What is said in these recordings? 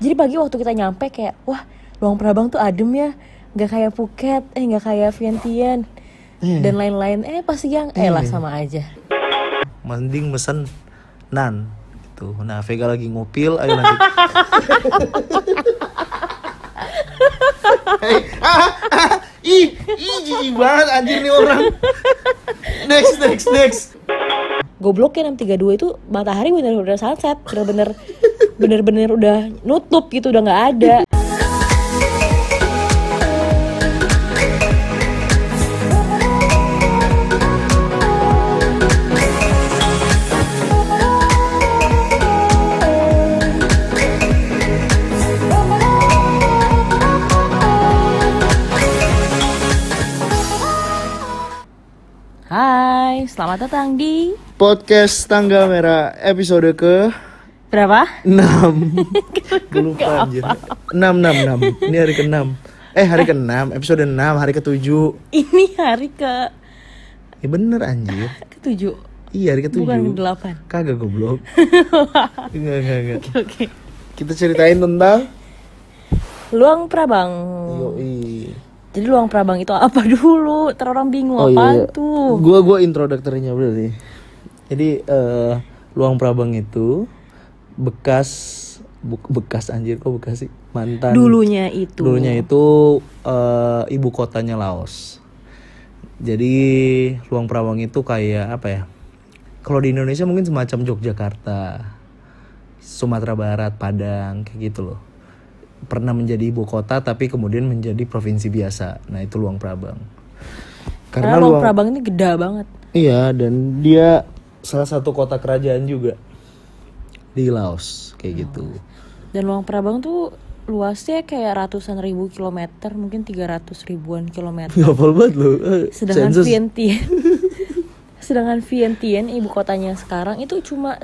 Jadi pagi waktu kita nyampe kayak wah Luang Prabang tuh adem ya, nggak kayak Phuket, eh nggak kayak Vientiane Iya. dan lain-lain. Eh pas siang, eh lah sama aja. Mending mesen nan gitu. Nah, Vega lagi ngupil, ayo nanti. Hey, ah, ah, ih, ih, jijik banget anjir nih orang. Next, next, next. Gobloknya 632 itu matahari bener-bener sunset, bener-bener bener-bener udah nutup gitu, udah nggak ada. Selamat datang di Podcast Tangga Merah episode ke berapa? 6 Gue lupa anjir. 6, 6, 6 Ini hari ke-6 Eh hari ke-6, episode 6, hari ke-7 Ini hari ke Ya bener anjir. ketujuh, Iya hari ke-7 bukan ke delapan. Kagak goblok. Enggak, enggak, enggak. Oke. Kita ceritain tentang Luang Prabang. Yoi Jadi Luang Prabang itu apa dulu? Terus orang bingung Oh apaan iya tuh? Gua, gua introduktornya berarti Jadi eh, Luang Prabang itu Bekas bu- Bekas anjir kok bekas sih Mantan Dulunya itu. Dulunya itu eh, ibu kotanya Laos. Jadi Luang Prabang itu kayak apa ya? Kalau di Indonesia mungkin semacam Yogyakarta, Sumatera Barat, Padang kayak gitu loh. Pernah menjadi ibu kota tapi kemudian menjadi provinsi biasa. Nah itu Luang Prabang. Karena Luang Prabang ini gede banget. Iya dan dia salah satu kota kerajaan juga di Laos kayak gitu. Dan Luang Prabang tuh luasnya kayak ratusan ribu kilometer, mungkin 300 ribuan kilometer. Ngapal banget. Eh, Sedangkan sensus. Vientiane Sedangkan Vientiane ibu kotanya sekarang itu cuma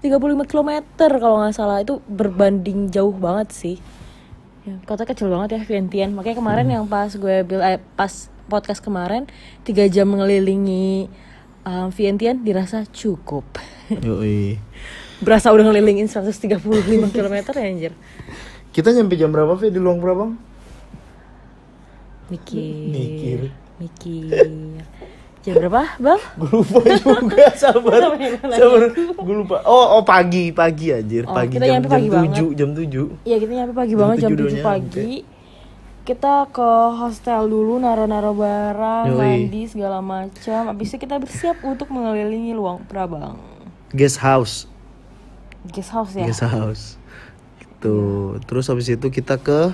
135 km kalau nggak salah itu berbanding jauh banget sih. Ya, kota kecil banget ya Vientiane. Makanya kemarin Hmm. yang pas gue bil eh, pas podcast kemarin tiga jam mengelilingi um, Vientiane dirasa cukup. Yoi. Berasa udah ngelilingin 135 km ya anjir. Kita nyampe jam berapa Vi di Luang Prabang? Mikir. Mikir. Mikir. Jam berapa, Bang? Gue lupa juga sabar. sabar. Gue lupa. Oh, oh pagi, pagi anjir. Oh, Pagi kita jam jam pagi banget. 7, jam 7. Iya kita nyampe pagi Jam banget jam tujuh 7 udah pagi Kita ke hostel dulu naro-naro barang, Yoi. mandi segala macam. Abis itu kita bersiap untuk mengelilingi Luang Prabang Guest house. Guest house ya Guest house. Itu. Terus habis itu kita ke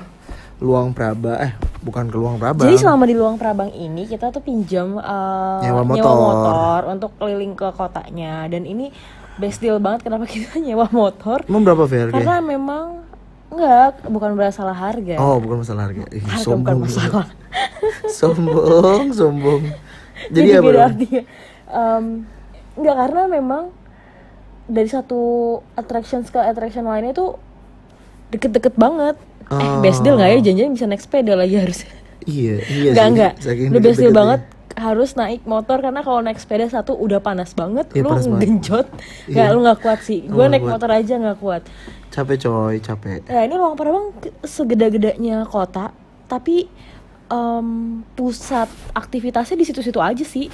Luang Praba. Eh, bukan ke Luang Prabang. Jadi selama di Luang Prabang ini kita tuh pinjam uh, Nyewa motor. motor untuk keliling ke kotanya Dan ini best deal banget kenapa kita nyewa motor Emang berapa harganya? Karena memang Enggak, bukan masalah harga Oh, bukan masalah harga. Ih, Harga sombong. bukan masalah sombong, sombong. Jadi, Jadi apa? beda artinya. Em, enggak karena memang dari satu attraction ke attraction lainnya tuh deket-deket banget. Eh, Oh. best deal nggak ya? Janjian bisa naik sepeda lagi harusnya. Iya, iya enggak. Saking Udah best deal deket-deketnya. banget harus naik motor karena kalau naik sepeda satu udah panas banget, Iya, lu panas genjot. Iya. Nggak, lu nggak kuat sih. Oh, Gue nggak naik kuat. motor aja nggak kuat. Capek coy, capek. Nah ini Luang Prabang segede-gedenya kota, tapi em, pusat aktivitasnya di situ-situ aja sih.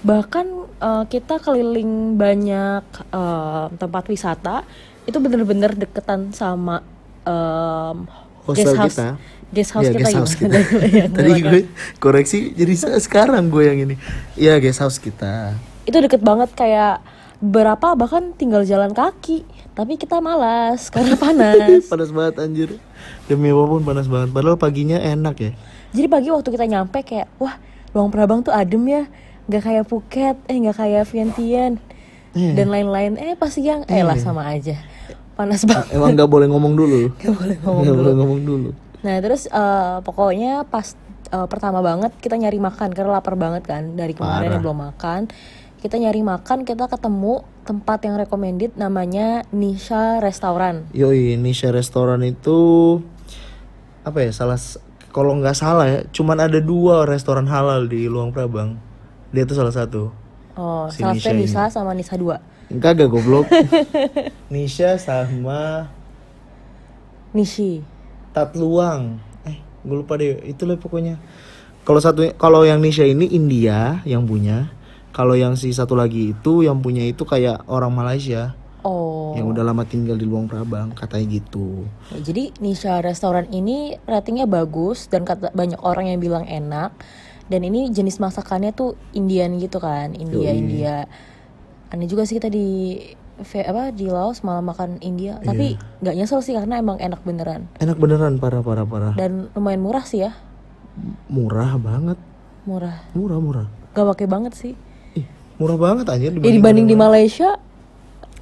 Bahkan eh, kita keliling banyak em, tempat wisata, itu bener-bener deketan sama em, Hostel guest house, kita. guest house Iya, kita guest house kita. Ya, Tadi gue koreksi jadi se- sekarang gue yang ini. Iya, guest house kita. itu deket banget kayak berapa bahkan tinggal jalan kaki, tapi kita malas karena panas. panas banget anjir. Demi apa pun panas banget. Padahal paginya enak ya. Jadi pagi waktu kita nyampe kayak wah Luang Prabang tuh adem ya, nggak kayak Phuket, eh nggak kayak Vientiane Iya. dan lain-lain. Eh pas siang, eh lah sama aja, panas banget. Emang nggak boleh ngomong dulu. Gak boleh ngomong Nggak dulu. boleh ngomong dulu. Nah terus eh, pokoknya pas eh, pertama banget kita nyari makan karena lapar banget kan dari kemarin Parah. yang belum makan. Kita nyari makan, kita ketemu tempat yang recommended namanya Nisha Restaurant. Yoi, Nisha Restoran itu apa ya? Salah kalau nggak salah ya, cuman ada dua restoran halal di Luang Prabang. Dia tuh salah satu. Oh, Si salah Nisha ini. Nisa sama Nisa 2 Kagak goblok. Nisha sama Nishi. Tatluang. Eh, gue lupa deh. Itu lah pokoknya. Kalau satu kalau yang Nisha ini India yang punya. Kalau yang si satu lagi itu yang punya itu kayak orang Malaysia Oh. yang udah lama tinggal di Luang Prabang katanya gitu. Ya, Jadi Nisha restoran ini ratingnya bagus dan kata banyak orang yang bilang enak. Dan ini jenis masakannya tuh Indian gitu kan, India Yoi. India. Aneh juga sih kita di apa di Laos malah makan India, tapi nggak nyesel sih karena emang enak beneran Enak beneran parah parah parah. dan lumayan murah sih ya, Murah banget. murah. Murah murah. Gak pakai banget sih. Ih, murah banget anjir Ya dibanding di Malaysia,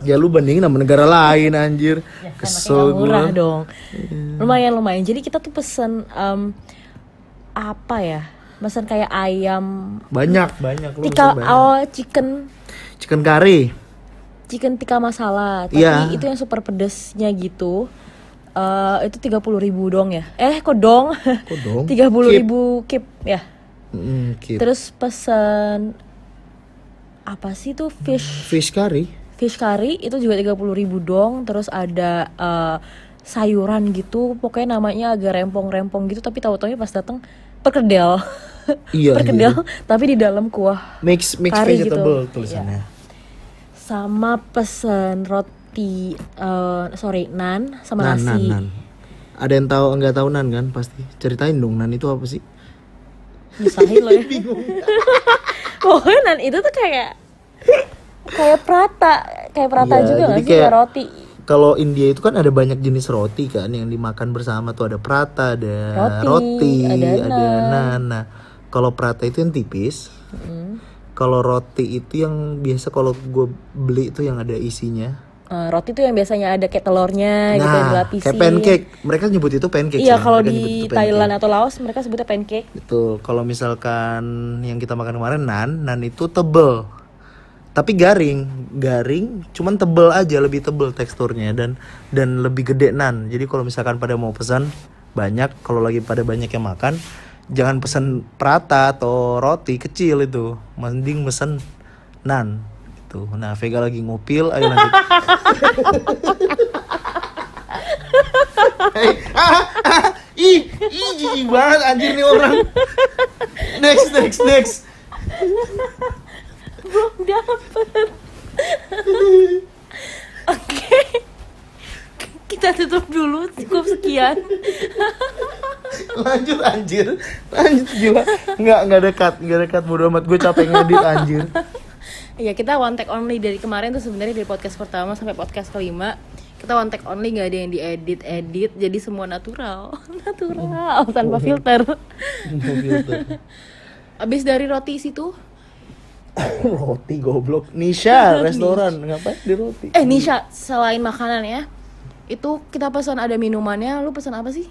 Ya lu bandingin sama negara lain anjir. Kesel Nggak murah gue. dong. Lumayan lumayan. Jadi kita tuh pesen em, apa ya? Pesen kayak ayam Banyak, banyak lu banyak. oh chicken Chicken curry. chicken tikka masala. Tapi Iya. itu yang super pedesnya gitu. Eh itu tiga puluh ribu dong ya? Eh kok dong? Tiga puluh Keep. ribu kip ya. Mm, keep. Terus pesen apa sih tuh fish Fish curry. fish curry itu juga tiga puluh ribu dong terus ada eh, sayuran gitu pokoknya namanya agak rempong-rempong gitu tapi tahu-taunya pas datang perkedel Iya, perkedel tapi di dalam kuah Mix mix Curry vegetable gitu. tulisannya. Sama pesen roti eh, sorry nan sama Nan, nan, nasi nan. Ada yang tahu nggak tahu nan kan pasti. Ceritain dong nan itu apa sih? nyusahin loh ya pokoknya nan itu tuh kayak kayak prata kayak prata Iya, juga sih kayak- roti Kalau India itu kan ada banyak jenis roti kan yang dimakan bersama tuh ada prata, ada Roti, roti, ada ada, nan. Nah, kalau prata itu yang tipis. Kalau roti itu yang biasa kalau gue beli itu yang ada isinya. Eh, roti tuh yang biasanya ada kayak telurnya gitu yang nah, dilapisin kayak pancake. Mereka nyebut itu pancake. Iya kalau di itu. Thailand atau Laos mereka sebutnya pancake. Betul. Kalau misalkan yang kita makan kemarin nan, nan itu tebel. Tapi garing, garing, cuman tebel aja, lebih tebel teksturnya dan dan lebih gede nan. Jadi kalau misalkan pada mau pesan banyak, kalau lagi pada banyak yang makan, jangan pesan prata atau roti kecil itu, mending pesen nan. Gitu. Nah, Vega lagi ngupil, ayo nanti. Hei, ah, ah, ih, ih, jijik banget anjir nih orang. Next, next, next. Belum dapet. Oke. Kita tutup dulu cukup sekian. Lanjut anjir, lanjut gila. Nggak, nggak dekat, nggak dekat bodo amat. Gue capek ngedit anjir. Iya kita one take only dari kemarin tuh sebenarnya dari podcast pertama sampai podcast kelima kita one take only nggak ada yang diedit edit jadi semua natural natural tanpa filter. Abis dari roti situ roti goblok. Nisha, restoran. Ngapain di roti? Eh Nisha, selain makanan ya Itu kita pesan ada minumannya, lu pesan apa sih?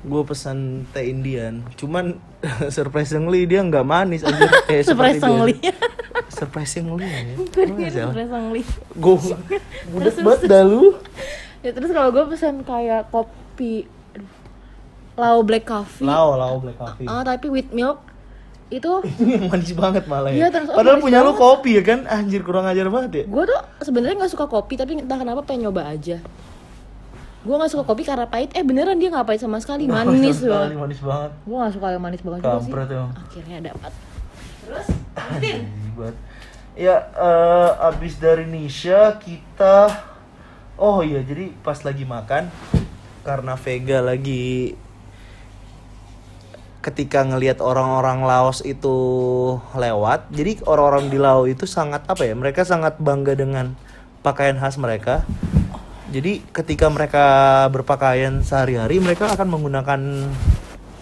Gue pesan teh Indian. Cuman surprisingly dia nggak manis anjir. Eh, Surprisingly. Surprisingly ya. Surprisingly Gue budak banget dah lu. Ya terus kalau gue pesan kayak kopi Lau black coffee Lau, lau black coffee. Ah, tapi with milk Itu yang manis banget malah ya. Iya, terus- oh, Padahal punya lu banget. kopi ya kan? Anjir kurang ajar banget ya. Gue tuh sebenarnya nggak suka kopi Tapi entah kenapa pengen nyoba aja Gue gak suka kopi karena pahit Eh beneran dia gak pahit sama sekali Manis Sekali, banget manis banget. Gue gak suka yang manis banget juga sih Kampret ya. Akhirnya dapat Ribet. Ya, eh, abis dari Nisha kita Oh iya, jadi pas lagi makan karena Vega lagi ketika ngelihat orang-orang Laos itu lewat, jadi orang-orang di Laos itu sangat apa ya? Mereka sangat bangga dengan pakaian khas mereka. Jadi ketika mereka berpakaian sehari-hari, mereka akan menggunakan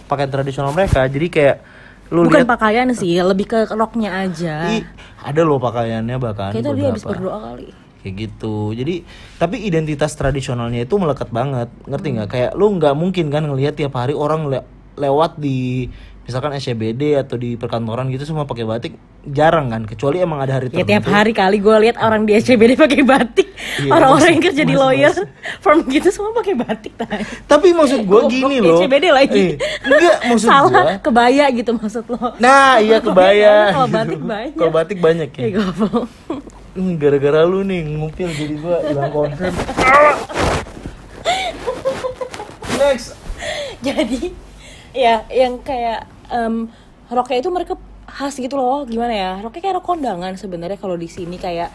pakaian tradisional mereka. Jadi kayak lu Bukan lihat pakaian sih, lebih ke roknya aja. Ih, ada loh pakaiannya bahkan Kayaknya dia habis berdoa kali. Kayak gitu. Jadi tapi identitas tradisionalnya itu melekat banget. Ngerti nggak? Kayak lu nggak mungkin kan ngelihat tiap hari orang le- lewat di misalkan SCBD atau di perkantoran gitu semua pakai batik jarang kan kecuali emang ada hari Ya tertentu. tiap hari kali gue lihat orang di SCBD pakai batik. Iya, Orang-orang yang mas- kerja di lawyer. Firm gitu semua pakai batik tay. tapi maksud gue gini loh. SCBD lagi. Eh, enggak maksud Salah, gue kebaya gitu maksud lo. Nah iya kebaya Kalau gitu. batik banyak. Kalau batik banyak ya. Ya goblok. Hmm, gara-gara lu nih ngupil jadi gua hilang konsen. Next. Jadi ya yang kayak em, roknya itu mereka khas gitu loh gimana ya? Roknya kayak rok kondangan sebenarnya kalau di sini kayak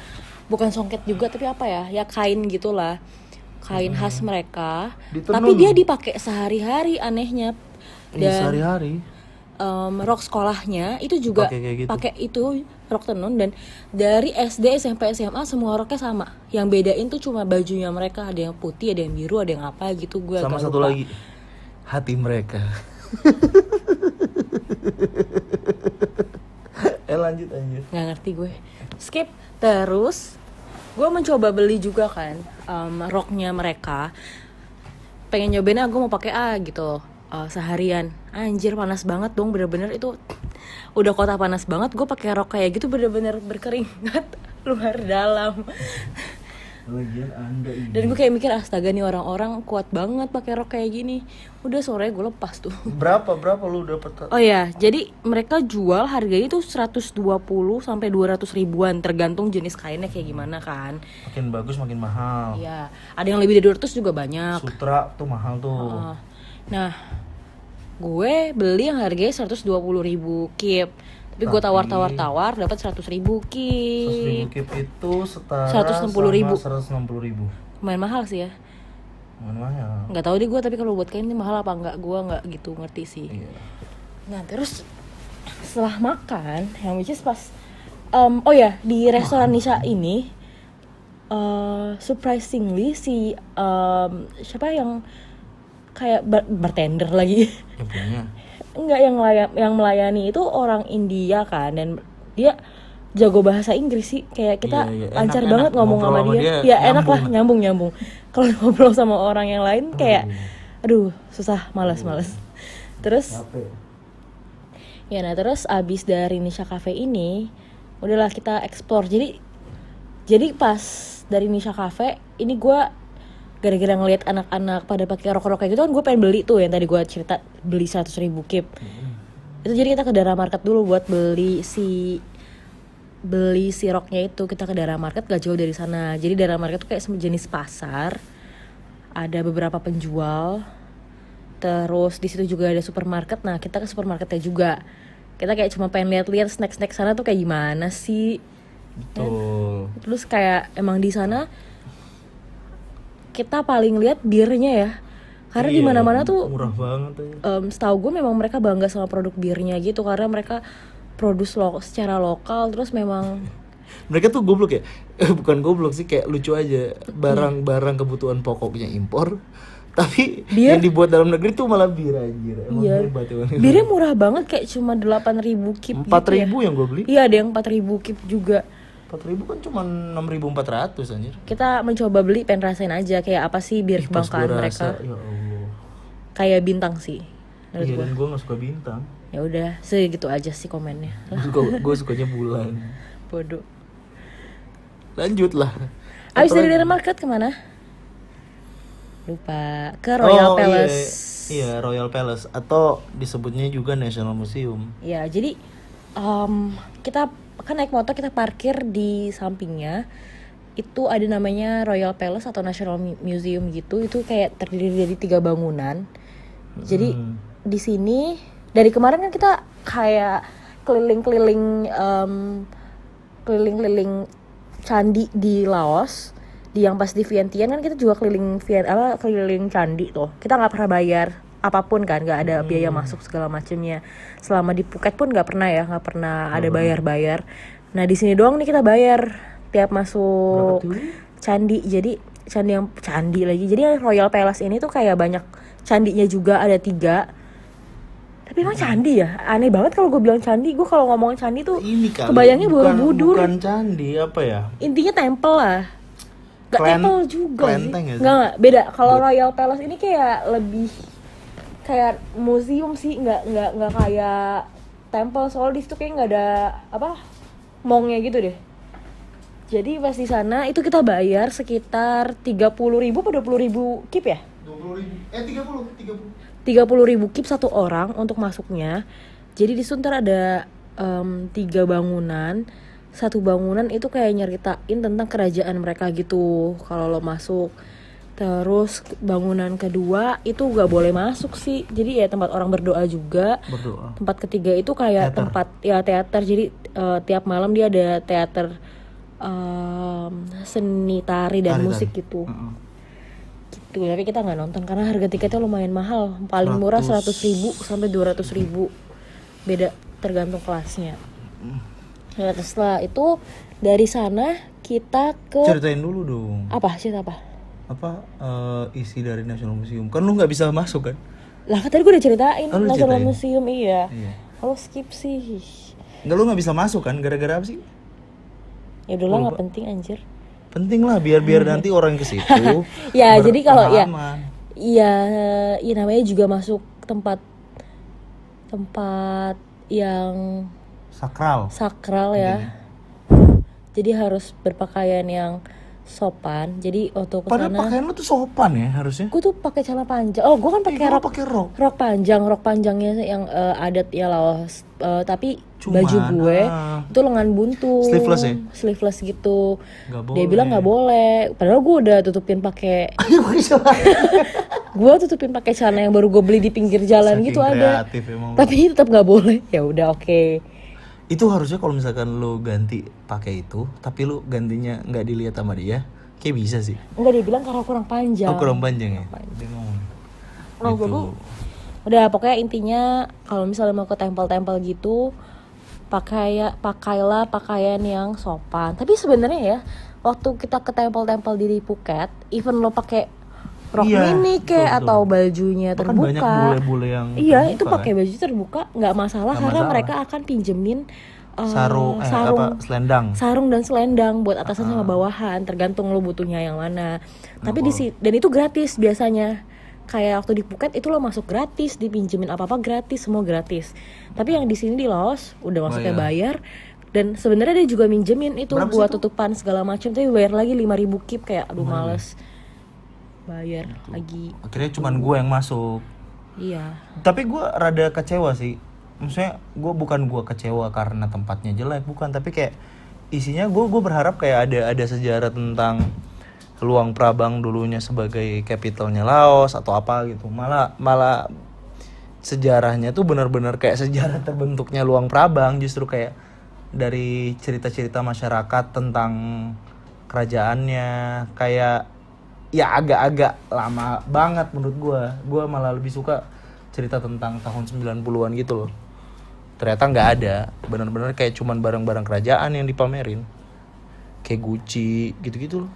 bukan songket juga tapi apa ya? Ya kain gitulah. Kain khas mereka. Ditenun. tapi dia dipakai sehari-hari anehnya. Iya, dan sehari-hari. em, rok sekolahnya itu juga Pakai gitu. itu rok tenun. Dan dari SD SMP SMA semua roknya sama. Yang bedain tuh cuma bajunya mereka. Ada yang putih ada yang biru ada yang apa gitu. Gue sama satu lupa. lagi. Hati mereka lanjut lanjut nggak ngerti gue. Skip. Terus gue mencoba beli juga kan em, roknya mereka. Pengen nyobain ah gue mau pakai A gitu eh, seharian. Anjir panas banget dong bener-bener itu udah kota panas banget. Gue pakai rok kayak gitu bener-bener berkeringat luar dalam lagian anda ini dan gue kayak mikir astaga nih orang-orang kuat banget pakai rok kayak gini udah sore gue lepas tuh berapa berapa lu dapet Oh ya, jadi mereka jual harganya tuh 120 sampai 200 ribuan tergantung jenis kainnya kayak gimana kan. makin bagus makin mahal Iya, ada yang lebih dari 200 juga banyak. sutra tuh mahal tuh. Nah, gue beli yang harganya 120 ribu kip. Tapi gue tawar-tawar-tawar dapat 100 ribu 100 ribu kip. kip itu setara 160 ribu. sama 160 ribu Lumayan mahal sih ya. Mana mahal Nggak tahu deh gue tapi kalau buat kain ini mahal apa enggak gue nggak gitu ngerti sih. iya Nah terus setelah makan, yang which is pas, em, oh ya di restoran Nisha ini, eh, surprisingly si em, siapa yang kayak bar- bartender lagi, enggak yang melaya- yang melayani itu orang India kan dan dia jago bahasa Inggris sih. Kayak kita Iya, iya. lancar Enak- banget enak ngomong sama dia, dia, ya enak lah nyambung. nyambung. Kalau ngobrol sama orang yang lain kayak aduh susah malas malas terus capek. Ya nah terus abis dari Nisha Cafe ini udahlah kita explore. Jadi jadi pas dari Nisha Cafe ini gua gara-gara ngeliat anak-anak pada pakai rok-rok kayak gitu kan gue pengen beli tuh yang tadi gua cerita beli 100 ribu kip. Itu jadi kita ke Dara Market dulu buat beli si beli si roknya itu. Kita ke Dara Market gak jauh dari sana. Jadi Dara Market tuh kayak sejenis pasar. Ada beberapa penjual. Terus di situ juga ada supermarket. Nah kita ke supermarketnya juga. Kita kayak cuma pengen lihat-lihat snack-snack sana tuh kayak gimana sih? Betul. Terus kayak emang di sana kita paling lihat birnya ya. Karena di Iya, mana-mana tuh murah banget aja em, setahu gue memang mereka bangga sama produk birnya gitu karena mereka produce lo secara lokal terus memang mereka tuh goblok ya? Eh, bukan goblok sih kayak lucu aja. Barang-barang kebutuhan pokoknya impor tapi Bir? yang dibuat dalam negeri tuh malah bir anjir. Emang Iya. hebat emang birnya murah banget kayak cuma 8000 kip empat gitu ya. ribu yang gue beli? Iya ada yang 4000 kip juga empat ribu kan cuma enam ribu empat ratus anjir. Kita mencoba beli pengen rasain aja kayak apa sih Ih, pas kebanggaan mereka. ya allah. Kayak bintang sih menurut iya gue dan gue gak suka bintang. Ya udah segitu aja sih komennya. Gue sukanya bulan. Bodoh. Lanjut lah abis dari? Dara Market ke mana? Lupa. Ke Royal Oh, iya, Palace. iya Royal Palace. Atau disebutnya juga National Museum. Ya jadi em, kita kan naik motor kita parkir di sampingnya. Itu ada namanya Royal Palace atau National Mu- Museum gitu. Itu kayak terdiri dari tiga bangunan. Jadi Hmm. di sini dari kemarin kan kita kayak keliling-keliling em, keliling-keliling candi di Laos. Di yang pas di Vientiane kan kita juga keliling Vien apa keliling candi tuh. Kita nggak pernah bayar apa pun kan nggak ada biaya masuk segala macemnya. Selama di Phuket pun nggak pernah ya nggak pernah ada bayar-bayar. Nah di sini doang nih kita bayar tiap masuk candi. Jadi candi yang candi lagi. Jadi Royal Palace ini tuh kayak banyak candinya juga ada tiga. Tapi emang candi ya? Aneh banget kalau gue bilang candi. Gue kalau ngomong candi tuh ini kali kebayangnya bukan, Borobudur. bukan candi apa ya? Intinya temple lah. Gak Klen- temple juga kelenteng ya sih? Sih? Nggak, beda. Kalau Royal Palace ini kayak lebih Kayak museum sih nggak nggak nggak kayak temple. Soalnya di situ kayak nggak ada Apa Mongnya gitu deh. Jadi pas di sana itu kita bayar sekitar 30 ribu atau 20 ribu kip ya? 20 ribu. Eh 30 30 30 ribu kip satu orang untuk masuknya. Jadi di situ ntar ada em, tiga bangunan. Satu bangunan itu kayak nyeritain tentang kerajaan mereka gitu kalau lo masuk terus bangunan kedua itu gak boleh masuk sih jadi ya tempat orang berdoa juga Berdoa. tempat ketiga itu kayak Teater. tempat ya teater jadi eh, tiap malam dia ada teater em, seni tari dan Tari-tari. musik gitu Heeh. gitu tapi kita nggak nonton karena harga tiketnya lumayan mahal paling murah 100. 100 ribu sampai 200 ribu beda tergantung kelasnya nah terus setelah itu dari sana kita ke Ceritain dulu dong. apa sih apa Apa eh, isi dari National Museum? Kan lu nggak bisa masuk kan? lah kan tadi gue udah ceritain Oh, National ceritain? Museum iya Iya. kalau skip sih Enggak lu nggak bisa masuk kan? Gara-gara apa sih? ya udah lah nggak penting anjir Penting lah biar biar nanti orang ke situ. Ya, jadi kalau ya-. Iya, iya namanya juga masuk tempat tempat yang sakral. sakral ya. Jadi harus berpakaian yang sopan. Jadi waktu ke Padahal sana pakaian lu tuh sopan ya harusnya. gue tuh pakai celana panjang. Oh, gue kan pakai Kayak rok pakai rok. rok panjang, rok panjangnya yang eh, adat ya Laos. Eh, tapi Cuman, baju gue ah. itu lengan buntu. Sleeveless ya? Sleeveless gitu. Dia bilang nggak boleh. Padahal gue udah tutupin pakai celana. gue tutupin pakai celana yang baru gue beli di pinggir jalan Saking gitu ada. Tapi tetap nggak boleh. Ya udah oke. Itu harusnya kalau misalkan lu ganti pakai itu, tapi lu gantinya nggak dilihat sama dia, kayak bisa sih. Enggak dia bilang karena kurang panjang. Oh kurang panjang ya? Ngomong. Nah, Gitu. udah pokoknya intinya kalau misalnya mau ke tempel-tempel gitu pakai pakailah pakaian yang sopan. Tapi sebenarnya ya waktu kita ke tempel-tempel di Phuket, even lo pakai rok Iya, mini kayak betul. atau bajunya Bahkan terbuka. banyak bule-bule yang Iya, terbuka, itu pakai kan? baju terbuka nggak masalah Nggak karena masalah. mereka akan pinjemin eh, sarung, eh, sarung apa selendang. sarung dan selendang buat atasan Ah. sama bawahan tergantung lo butuhnya yang mana tapi di si- dan itu gratis biasanya kayak waktu di Phuket itu lo masuk gratis dipinjemin apa apa gratis semua gratis tapi yang di sini di Laos udah masuknya bayar dan sebenarnya dia juga minjemin itu Berapa buat itu? tutupan segala macam tapi bayar lagi 5000 kip kayak aduh males bayar lagi Akhirnya cuman gue yang masuk. iya Tapi gue rada kecewa sih. Maksudnya gue bukan gue kecewa karena tempatnya jelek, bukan. Tapi kayak isinya gue gue berharap kayak ada ada sejarah tentang Luang Prabang dulunya sebagai capitalnya Laos atau apa gitu. Malah malah sejarahnya tuh benar-benar kayak sejarah terbentuknya Luang Prabang justru kayak dari cerita-cerita masyarakat tentang kerajaannya kayak ya agak-agak lama banget menurut gua. Gua malah lebih suka cerita tentang tahun 90-an gitu loh. Ternyata nggak ada, benar-benar kayak cuman barang-barang kerajaan yang dipamerin. Kayak Gucci gitu-gitu loh.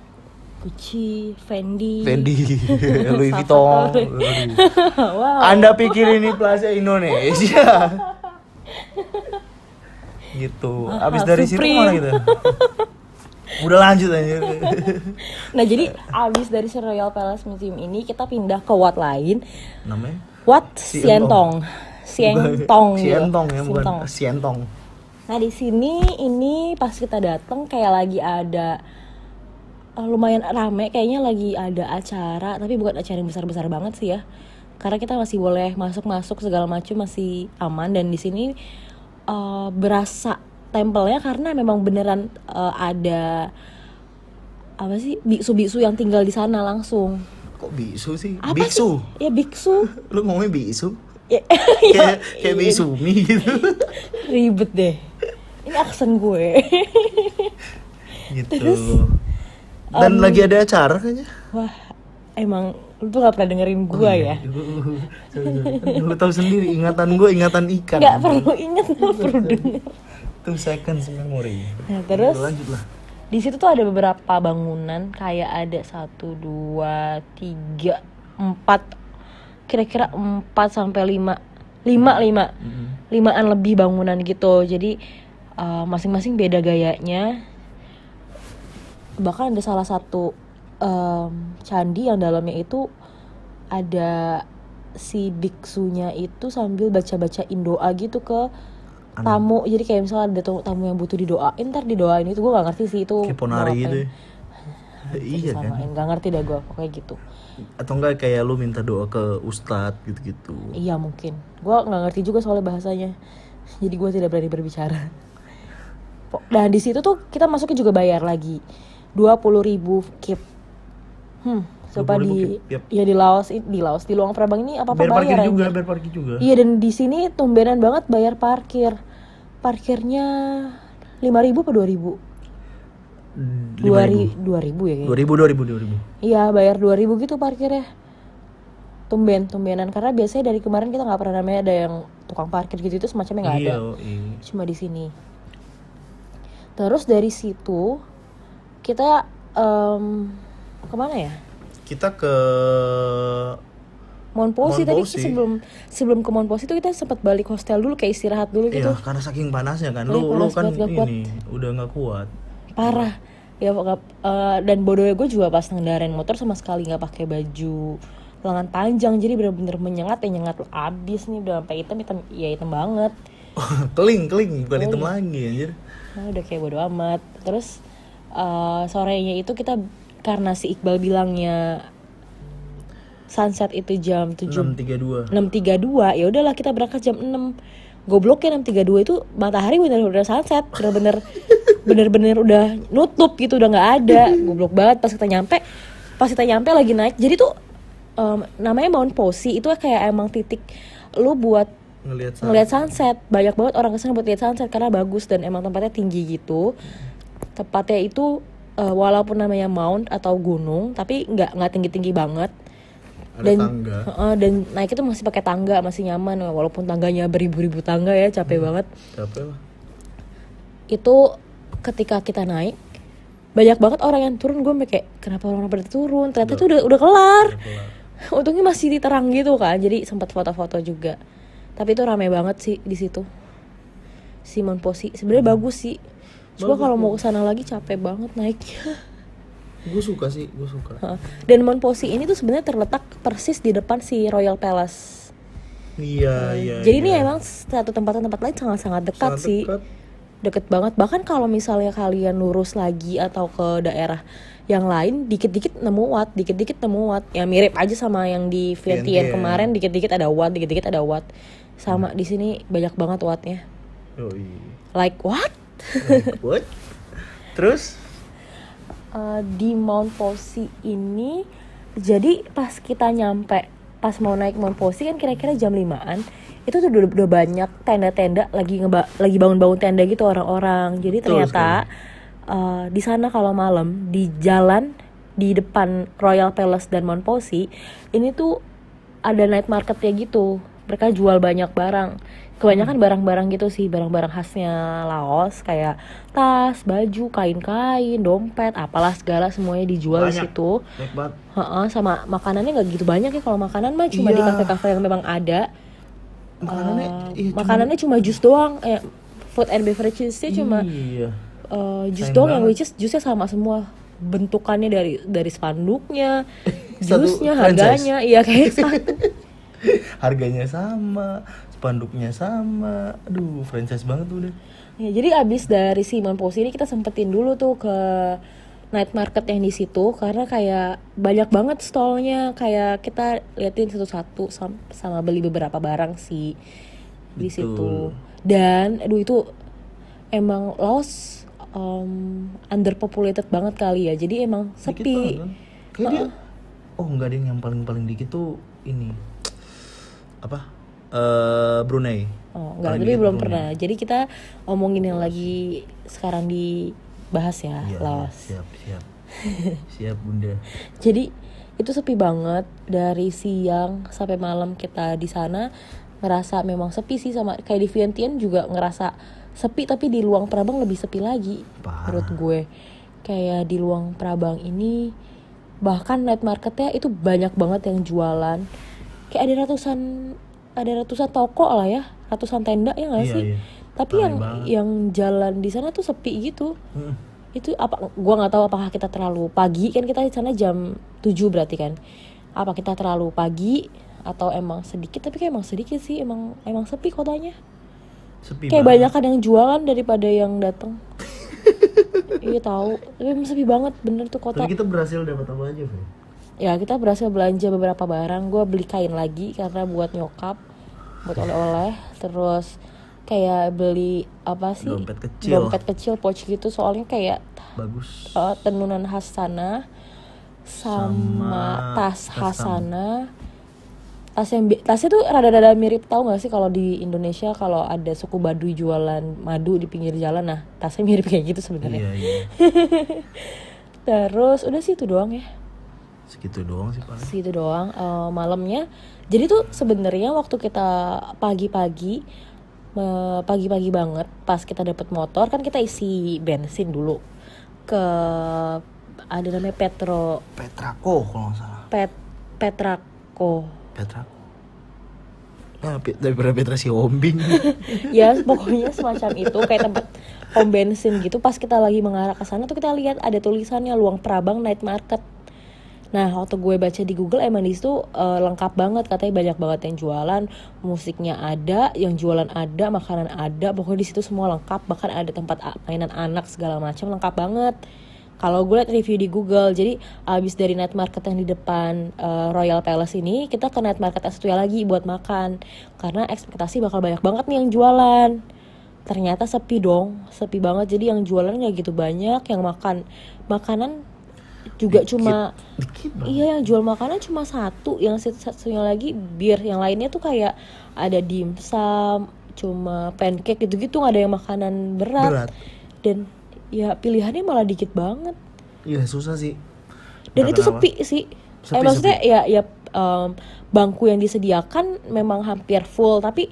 Gucci Fendi Fendi, Louis Vuitton. wow Anda pikir ini Plaza Indonesia? gitu. Abis dari situ Supreme. ke mana kita? Udah lanjut aja. Nah jadi abis dari Royal Palace Museum ini kita pindah ke Wat lain Namanya? Wat Sientong Sientong gitu. Sientong ya, bukan Sientong. Nah di sini ini pas kita datang kayak lagi ada eh, lumayan rame kayaknya lagi ada acara tapi bukan acara yang besar-besar banget sih ya karena kita masih boleh masuk-masuk segala macam masih aman dan di sini eh, berasa tempelnya karena memang beneran eh, ada apa sih biksu-biksu yang tinggal di sana langsung Kok bisu sih? apa biksu. sih? ya biksu Lu ngomongnya bisu? ya, kayak kayak bisumi gitu. ribet deh ini aksen gue gitu. Dan lagi ada acara kayaknya. Wah, emang lu tuh gak pernah dengerin gua ya? Lu tahu sendiri ingatan gue ingatan ikan. Gak perlu inget, gak perlu denger. Two seconds memory. Nah, terus Lanjut lah. di situ tuh ada beberapa bangunan, kayak ada satu, dua, tiga, empat, kira-kira empat sampai lima, lima, lima, limaan lebih bangunan gitu. Jadi uh, masing-masing beda gayanya. Bahkan ada salah satu um, candi yang dalamnya itu ada si biksunya itu sambil baca-bacain doa gitu ke tamu jadi kayak misalnya ada tamu, tamu yang butuh didoain ntar didoain. Itu gue gak ngerti sih itu Kayak ponari gitu ya. iya kan. Samain, gak ngerti dah gue pokoknya gitu. Atau enggak kayak lu minta doa ke ustadz gitu-gitu. iya mungkin. Gue nggak ngerti juga soalnya bahasanya. Jadi gue tidak berani berbicara. Dan di situ tuh kita masuknya juga bayar lagi. Dua puluh ribu kip. Hmm Coba 20.000 di yep. ya di Laos di Laos di Luang Prabang ini apa apa bayar parkir juga bayar parkir juga Iya dan di sini tumbenan banget bayar parkir. Parkirnya 5000 apa 2000? Hmm, Dua 5.000. ri- 2000 ya kayaknya. dua ribu dua ribu dua ribu Iya bayar 2000 gitu parkirnya. Tumben, tumbenan karena biasanya dari kemarin kita nggak pernah namanya ada yang tukang parkir gitu itu semacamnya nggak ada. iya oh, iya. Cuma di sini. Terus dari situ kita em, ke mana ya? Kita ke Monposi tadi Monposi. sebelum sebelum ke Monposi itu kita sempat balik hostel dulu kayak istirahat dulu gitu. Iya, karena saking panasnya kan. Iya, Lu lu kan banget, nggak kuat. ini udah nggak kuat. parah ya pokok- eh, dan bodohnya gue juga pas ngendarain motor sama sekali nggak pakai baju lengan panjang jadi bener-bener menyengat ya nyengat abis nih udah sampai hitam hitam ya hitam banget keling, keling, bukan hitam lagi anjir. nah, udah kayak bodo amat terus eh, sorenya itu kita karena si Iqbal bilangnya sunset itu jam 7 632. 6.32 ya udahlah kita berangkat jam 6 gobloknya 6.32 itu matahari bener-bener sunset bener-bener bener-bener udah nutup gitu udah nggak ada. Goblok banget pas kita nyampe pas kita nyampe lagi naik. Jadi tuh em, namanya Mount Posi itu kayak emang titik lu buat Ngelihat sana. ngelihat sunset. Banyak banget orang ke sana buat lihat sunset karena bagus dan emang tempatnya tinggi gitu. Tepatnya itu eh, walaupun namanya mount atau gunung tapi nggak nggak tinggi tinggi banget. Ada tangga. Heeh, dan naik itu masih pakai tangga masih nyaman. Walaupun tangganya beribu-ribu tangga ya capek banget. Capek lah. itu ketika kita naik banyak banget orang yang turun. Gue kayak kenapa orang pada turun? Ternyata itu udah udah kelar. Udah kelar. untungnya masih diterang gitu kan jadi sempat foto-foto juga. Tapi itu rame banget sih di situ. Simon Posi sebenarnya bagus sih Bagus, kalau mau ke sana lagi capek banget naiknya Gue suka sih, gue suka. Dan Mount Posi ini tuh sebenarnya terletak persis di depan si Royal Palace Iya, iya. jadi ini iya. emang satu tempat tempat lain sangat-sangat dekat Sangat sih dekat. deket banget bahkan kalau misalnya kalian lurus lagi atau ke daerah yang lain dikit-dikit nemu wat dikit-dikit nemu wat ya mirip aja sama yang di Vientiane Vientiane. kemarin dikit-dikit ada wat dikit-dikit ada wat sama di sini banyak banget watnya Yoi. like what What? Terus? Eh, di Mount Posi ini jadi pas kita nyampe pas mau naik Mount Posi kan kira-kira jam 5an itu tuh udah, udah banyak tenda-tenda lagi ngeba lagi bangun-bangun tenda gitu orang-orang jadi ternyata eh, di sana kalau malam di jalan di depan Royal Palace dan Mount Posi ini tuh ada night marketnya gitu mereka jual banyak barang kebanyakan barang-barang gitu sih barang-barang khasnya Laos kayak tas baju kain-kain dompet apalah segala semuanya dijual di Banyak. situ Baik banget. Heeh, sama makanannya nggak gitu banyak ya kalau makanan mah cuma di Iya. kafe-kafe yang memang ada Makanannya, Eh, iya, cuma- makanannya cuma jus doang eh, food and beverages-nya cuma Iya. eh, jus Sayang doang yang banget. which is jusnya sama semua bentukannya dari dari spanduknya jusnya harganya iya kayak satu Harganya sama, spanduknya sama. Aduh, franchise banget tuh udah. Ya, jadi abis dari Simon Posi ini kita sempetin dulu tuh ke night market yang di situ karena kayak banyak banget stallnya. Kayak kita liatin satu-satu sam- sama beli beberapa barang sih di situ. Dan aduh itu emang Laos um, underpopulated banget kali ya. Jadi emang Dikit sepi. banget kan? Kayak dia Oh enggak deh yang paling paling dikit tuh ini apa? Eh Brunei. Oh, enggak, dikit belum Brunei. pernah. Jadi kita omongin yang lagi sekarang dibahas ya, Iya, Laos. siap siap. siap Bunda. Jadi itu sepi banget dari siang sampai malam kita di sana ngerasa memang sepi sih sama kayak di Vientiane juga ngerasa sepi tapi di Luang Prabang lebih sepi lagi Parah. menurut gue. Kayak di Luang Prabang ini bahkan night marketnya itu banyak banget yang jualan. Kayak ada ratusan ada ratusan toko lah ya, ratusan tenda ya nggak Iya, sih? iya. Tapi Ramai yang banget. yang jalan di sana tuh sepi gitu Mm. itu apa gua nggak tahu apakah kita terlalu pagi kan kita di sana jam 7 berarti kan apa kita terlalu pagi atau emang sedikit tapi kayak emang sedikit sih emang emang sepi kotanya Sepi kayak banyak yang jualan daripada yang datang iya tahu tapi emang sepi banget bener tuh kota Tapi kita berhasil dapat apa aja, Fe? Ya kita berhasil belanja beberapa barang gue beli kain lagi karena buat nyokap buat oleh-oleh terus kayak beli apa sih Dompet kecil. dompet kecil pouch gitu soalnya kayak Bagus. uh, tenunan khas sana sama, Sama tas tas Hasana. Tas yang tasnya tuh rada-rada mirip tahu nggak sih kalau di Indonesia kalau ada suku Baduy jualan madu di pinggir jalan nah tasnya mirip kayak gitu sebenarnya. iya iya Terus udah sih itu doang ya. Segitu doang sih paling. Segitu doang eh, malamnya. Jadi tuh sebenarnya waktu kita pagi-pagi me- pagi-pagi banget pas kita dapet motor kan kita isi bensin dulu. Ke ada namanya Petro. Petrako kalau nggak salah. Pet Petrako Petra ah, Pe- daripada Petra si Ombing. Ya pokoknya semacam itu kayak tempat pom bensin gitu. Pas kita lagi mengarah ke sana tuh kita lihat ada tulisannya Luang Prabang Night Market nah waktu gue baca di Google emang di situ eh, lengkap banget. Katanya banyak banget yang jualan musiknya ada yang jualan ada makanan ada. Pokoknya di situ semua lengkap. Bahkan ada tempat mainan anak segala macam lengkap banget. Kalau gue liat review di Google jadi abis dari night market yang di depan eh, Royal Palace ini kita ke night market yang satunya lagi buat makan. Karena ekspektasi bakal banyak banget nih yang jualan. Ternyata sepi dong sepi banget. Jadi yang jualan nggak gitu banyak yang makan makanan juga cuma dikit banget. iya yang jual makanan cuma satu yang satu- satunya lagi bir yang lainnya tuh kayak ada dimsum cuma pancake gitu-gitu nggak ada yang makanan berat, berat. Dan ya pilihannya malah dikit banget. Iya susah sih. Dan Entah itu kenapa. sepi sih. Sepi, eh maksudnya ya ya em, bangku yang disediakan memang hampir full tapi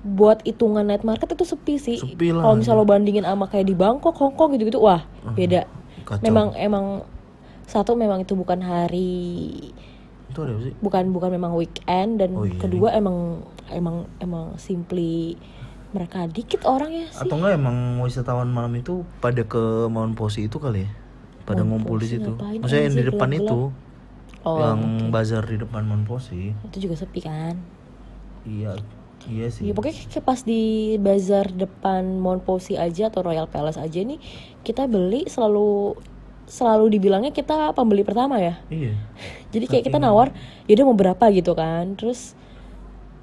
buat hitungan night market itu sepi sih. Sepi kalau misalnya lo bandingin sama kayak di Bangkok Hongkong gitu-gitu wah beda kacau. memang emang satu memang itu bukan hari itu ada sih? bukan bukan memang weekend dan Oh, iya. kedua emang emang emang simply mereka dikit orangnya sih. Atau enggak emang wisatawan malam itu pada ke Mount Posi itu kali ya? Pada Mount ngumpul di Posi situ. ngapain maksudnya yang di depan itu oh yang bazar di depan Mount Posi itu juga sepi kan? Iya iya sih Iya pokoknya kayak pas di bazar depan Mount Posi aja atau Royal Palace aja nih kita beli selalu selalu dibilangnya kita pembeli pertama ya. iya Jadi kayak kita nawar, yaudah mau berapa gitu kan. Terus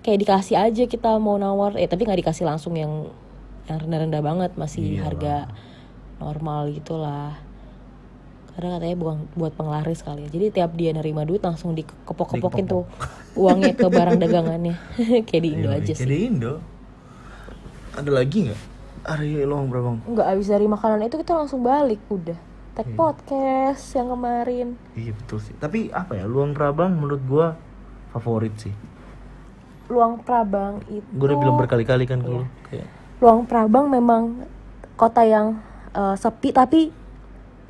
kayak dikasih aja kita mau nawar, eh tapi nggak dikasih langsung yang yang rendah-rendah banget, masih Iyalah. harga normal gitulah. Karena katanya buang, buat penglaris kali ya. Jadi tiap dia nerima duit langsung dikepok-kepokin tuh uangnya ke barang dagangannya. kayak di Indo Iya, aja kayak sih. di Indo. Ada lagi nggak? Hari loang berapa bang? Nggak habis dari makanan itu kita langsung balik udah. Tag podcast yang kemarin. Iya betul sih. Tapi apa ya luang prabang menurut gua favorit sih. Luang Prabang itu gue udah bilang berkali-kali kan kalau kayak Luang Prabang memang kota yang eh, sepi tapi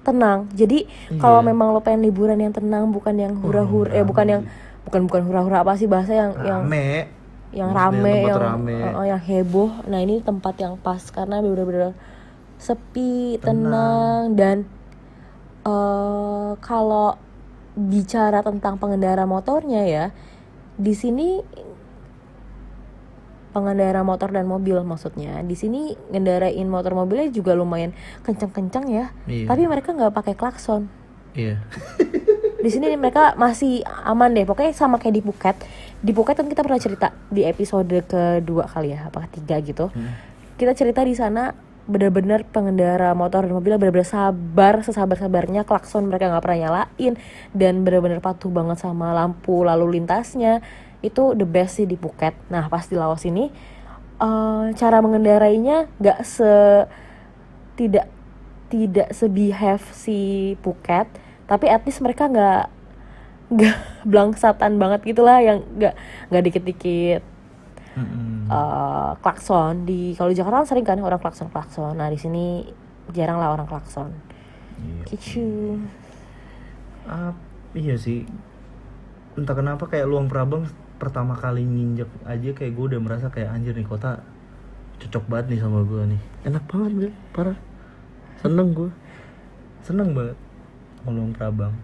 tenang. Jadi kalau memang lo pengen liburan yang tenang bukan yang hura-hura eh bukan yang bukan bukan hura-hura apa sih bahasa yang yang rame. yang Maksudnya rame yang rame. eh, eh, yang heboh. Nah ini tempat yang pas karena bener-bener sepi tenang, dan eh kalau bicara tentang pengendara motornya ya di sini pengendara motor dan mobil maksudnya. Di sini ngendarain motor mobilnya juga lumayan kencang-kencang ya. Iya. tapi mereka nggak pakai klakson. Iya. Di sini mereka masih aman deh. Pokoknya sama kayak di Phuket. Di Phuket kan kita pernah cerita di episode kedua kali ya apa ketiga gitu. Kita cerita di sana benar-benar pengendara motor dan mobil benar-benar sabar sesabar sabarnya klakson mereka nggak pernah nyalain dan benar-benar patuh banget sama lampu lalu lintasnya itu the best sih di Phuket. Nah pas di Laos ini eh, cara mengendarainya nggak se tidak tidak sebehave si Phuket tapi at least mereka nggak nggak blangsatan banget gitulah yang nggak nggak dikit-dikit eh, klakson. Di kalau di Jakarta kan sering kan orang klakson klakson nah di sini jarang lah orang klakson. Iya. gitu. Ah, iya sih. Entah kenapa kayak luang prabang pertama kali nginjek aja kayak gue udah merasa kayak anjir nih kota cocok banget nih sama gue nih. Enak banget gue parah. Seneng gue seneng banget. Luang prabang.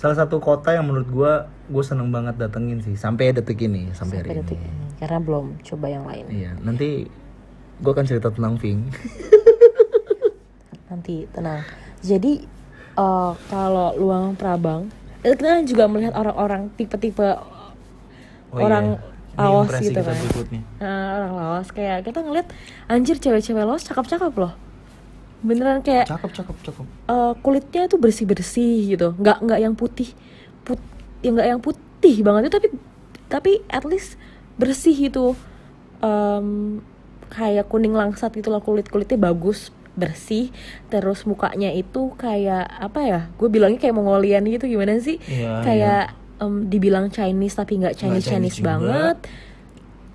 Salah satu kota yang menurut gue gue seneng banget datengin sih sampai detik ini sampai, sampai hari detik ini. ini karena belum coba yang lain. Iya nanti gue akan cerita tentang Ving. Nanti tenang. Jadi eh, kalau luang prabang kita juga melihat orang-orang tipe-tipe Oh orang iya. Ini Laos impresi gitu kan. Nah, orang Laos kayak kita ngeliat anjir cewek-cewek Laos cakep-cakep loh. Beneran kayak cakep cakep cakep. eh, kulitnya tuh bersih bersih gitu. Nggak nggak yang putih put ya nggak yang putih banget itu tapi tapi at least bersih gitu. Em, kayak kuning langsat gitu lah kulit kulitnya bagus bersih. Terus mukanya itu kayak apa ya gue bilangnya kayak Mongolian gitu gimana sih? Iya, kayak em, dibilang Chinese tapi nggak Chinese Chinese Chinese, juga. banget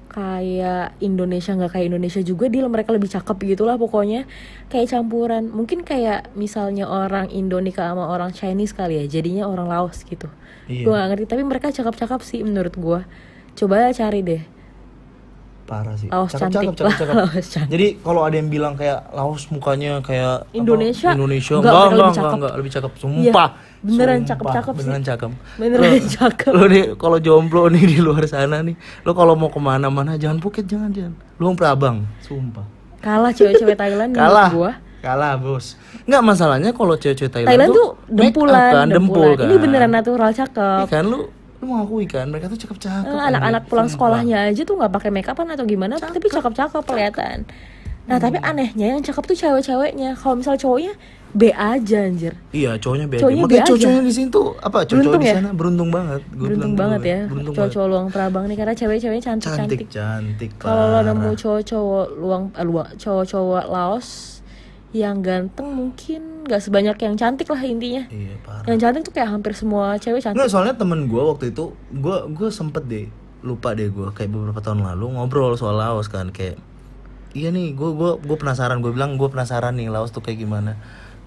kayak Indonesia nggak kayak Indonesia juga dia mereka lebih cakep gitulah pokoknya kayak campuran mungkin kayak misalnya orang Indo nikah sama orang Chinese kali ya jadinya orang Laos gitu Iya. gue gak ngerti tapi mereka cakep-cakep sih menurut gue coba cari deh parah sih Laos cantik lah, Laos cantik. jadi kalau ada yang bilang kayak Laos mukanya kayak apa, Indonesia? Indonesia Enggak, enggak enggak lebih cakep. enggak, lebih cakep sumpah beneran Sumpah, cakep-cakep sih. beneran cakep. Beneran Lo- cakep. lo nih kalau jomblo nih di luar sana nih lo kalau mau ke mana-mana jangan Phuket jangan jangan. Luang prabang sumpah. Kalah cewek-cewek Thailand kalah. gue kalah bos. Nggak masalahnya kalau cewek-cewek Thailand, Thailand tuh make up dempulan, kan, dempul kan. ini beneran natural Iya cakep kan lu lu mengakui kan mereka tuh cakep-cakep Eh, anak-anak pulang Sumpah. sekolahnya aja tuh nggak pakai make upan atau gimana tapi cakep-cakep kelihatan nah tapi Hmm. anehnya yang cakep tuh cewek-ceweknya kalau misal cowoknya B aja anjir Iya, cowoknya beda. Cowoknya Makanya be aja. cowoknya di sini tuh apa? Cowok Beruntung di ya? sana beruntung banget. Gua beruntung bilang banget ya Beruntung cowok-cowok luang prabang nih karena cewek-ceweknya. Cantik, cantik-cantik cantik. kalau lo nemu cowok-cowok luang eh, luang cowok-cowok Laos yang ganteng mungkin nggak sebanyak yang cantik lah intinya Iya, parah. yang cantik tuh kayak hampir semua cewek cantik Nggak, soalnya temen gue waktu itu, gue gue sempet deh lupa deh gue kayak beberapa tahun lalu ngobrol soal Laos kan kayak iya nih gue gue gue penasaran gue bilang gue penasaran nih Laos tuh kayak gimana.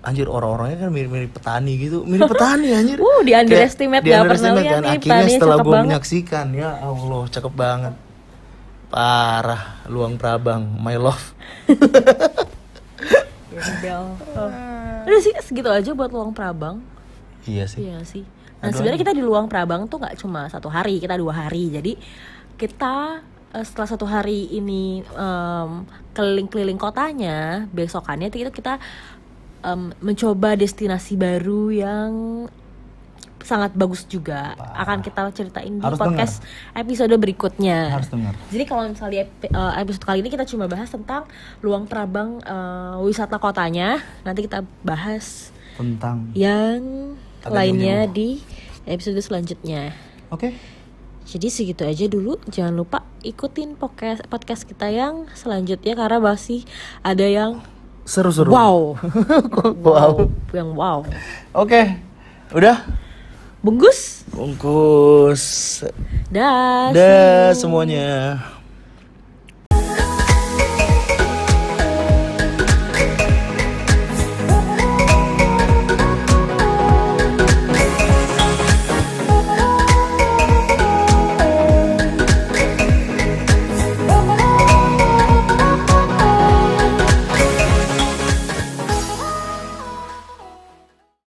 Anjir orang-orangnya kan mirip-mirip petani gitu. Mirip petani anjir. Uh, di underestimate, nggak pernah lihat kan? nih, akhirnya setelah gue menyaksikan ya Allah cakep banget. Parah luang prabang my love. Bel. Oh. Udah sih segitu aja buat luang prabang. Iya sih. Iya sih. Nah sebenarnya kita di Luang Prabang tuh nggak cuma satu hari, kita dua hari. Jadi kita eh, setelah satu hari ini em, keliling-keliling kotanya, besokannya kita kita em, mencoba destinasi baru yang sangat bagus juga. Akan kita ceritain di Harus podcast episode berikutnya. harus dengar Jadi kalau misalnya eh, episode kali ini kita cuma bahas tentang Luang Prabang eh, wisata kotanya, nanti kita bahas tentang yang lainnya di episode selanjutnya. oke Jadi segitu aja dulu. Jangan lupa ikutin podcast podcast kita yang selanjutnya karena masih ada yang seru-seru wow, wow yang wow. oke udah Bungkus. bungkus Dah. dah semuanya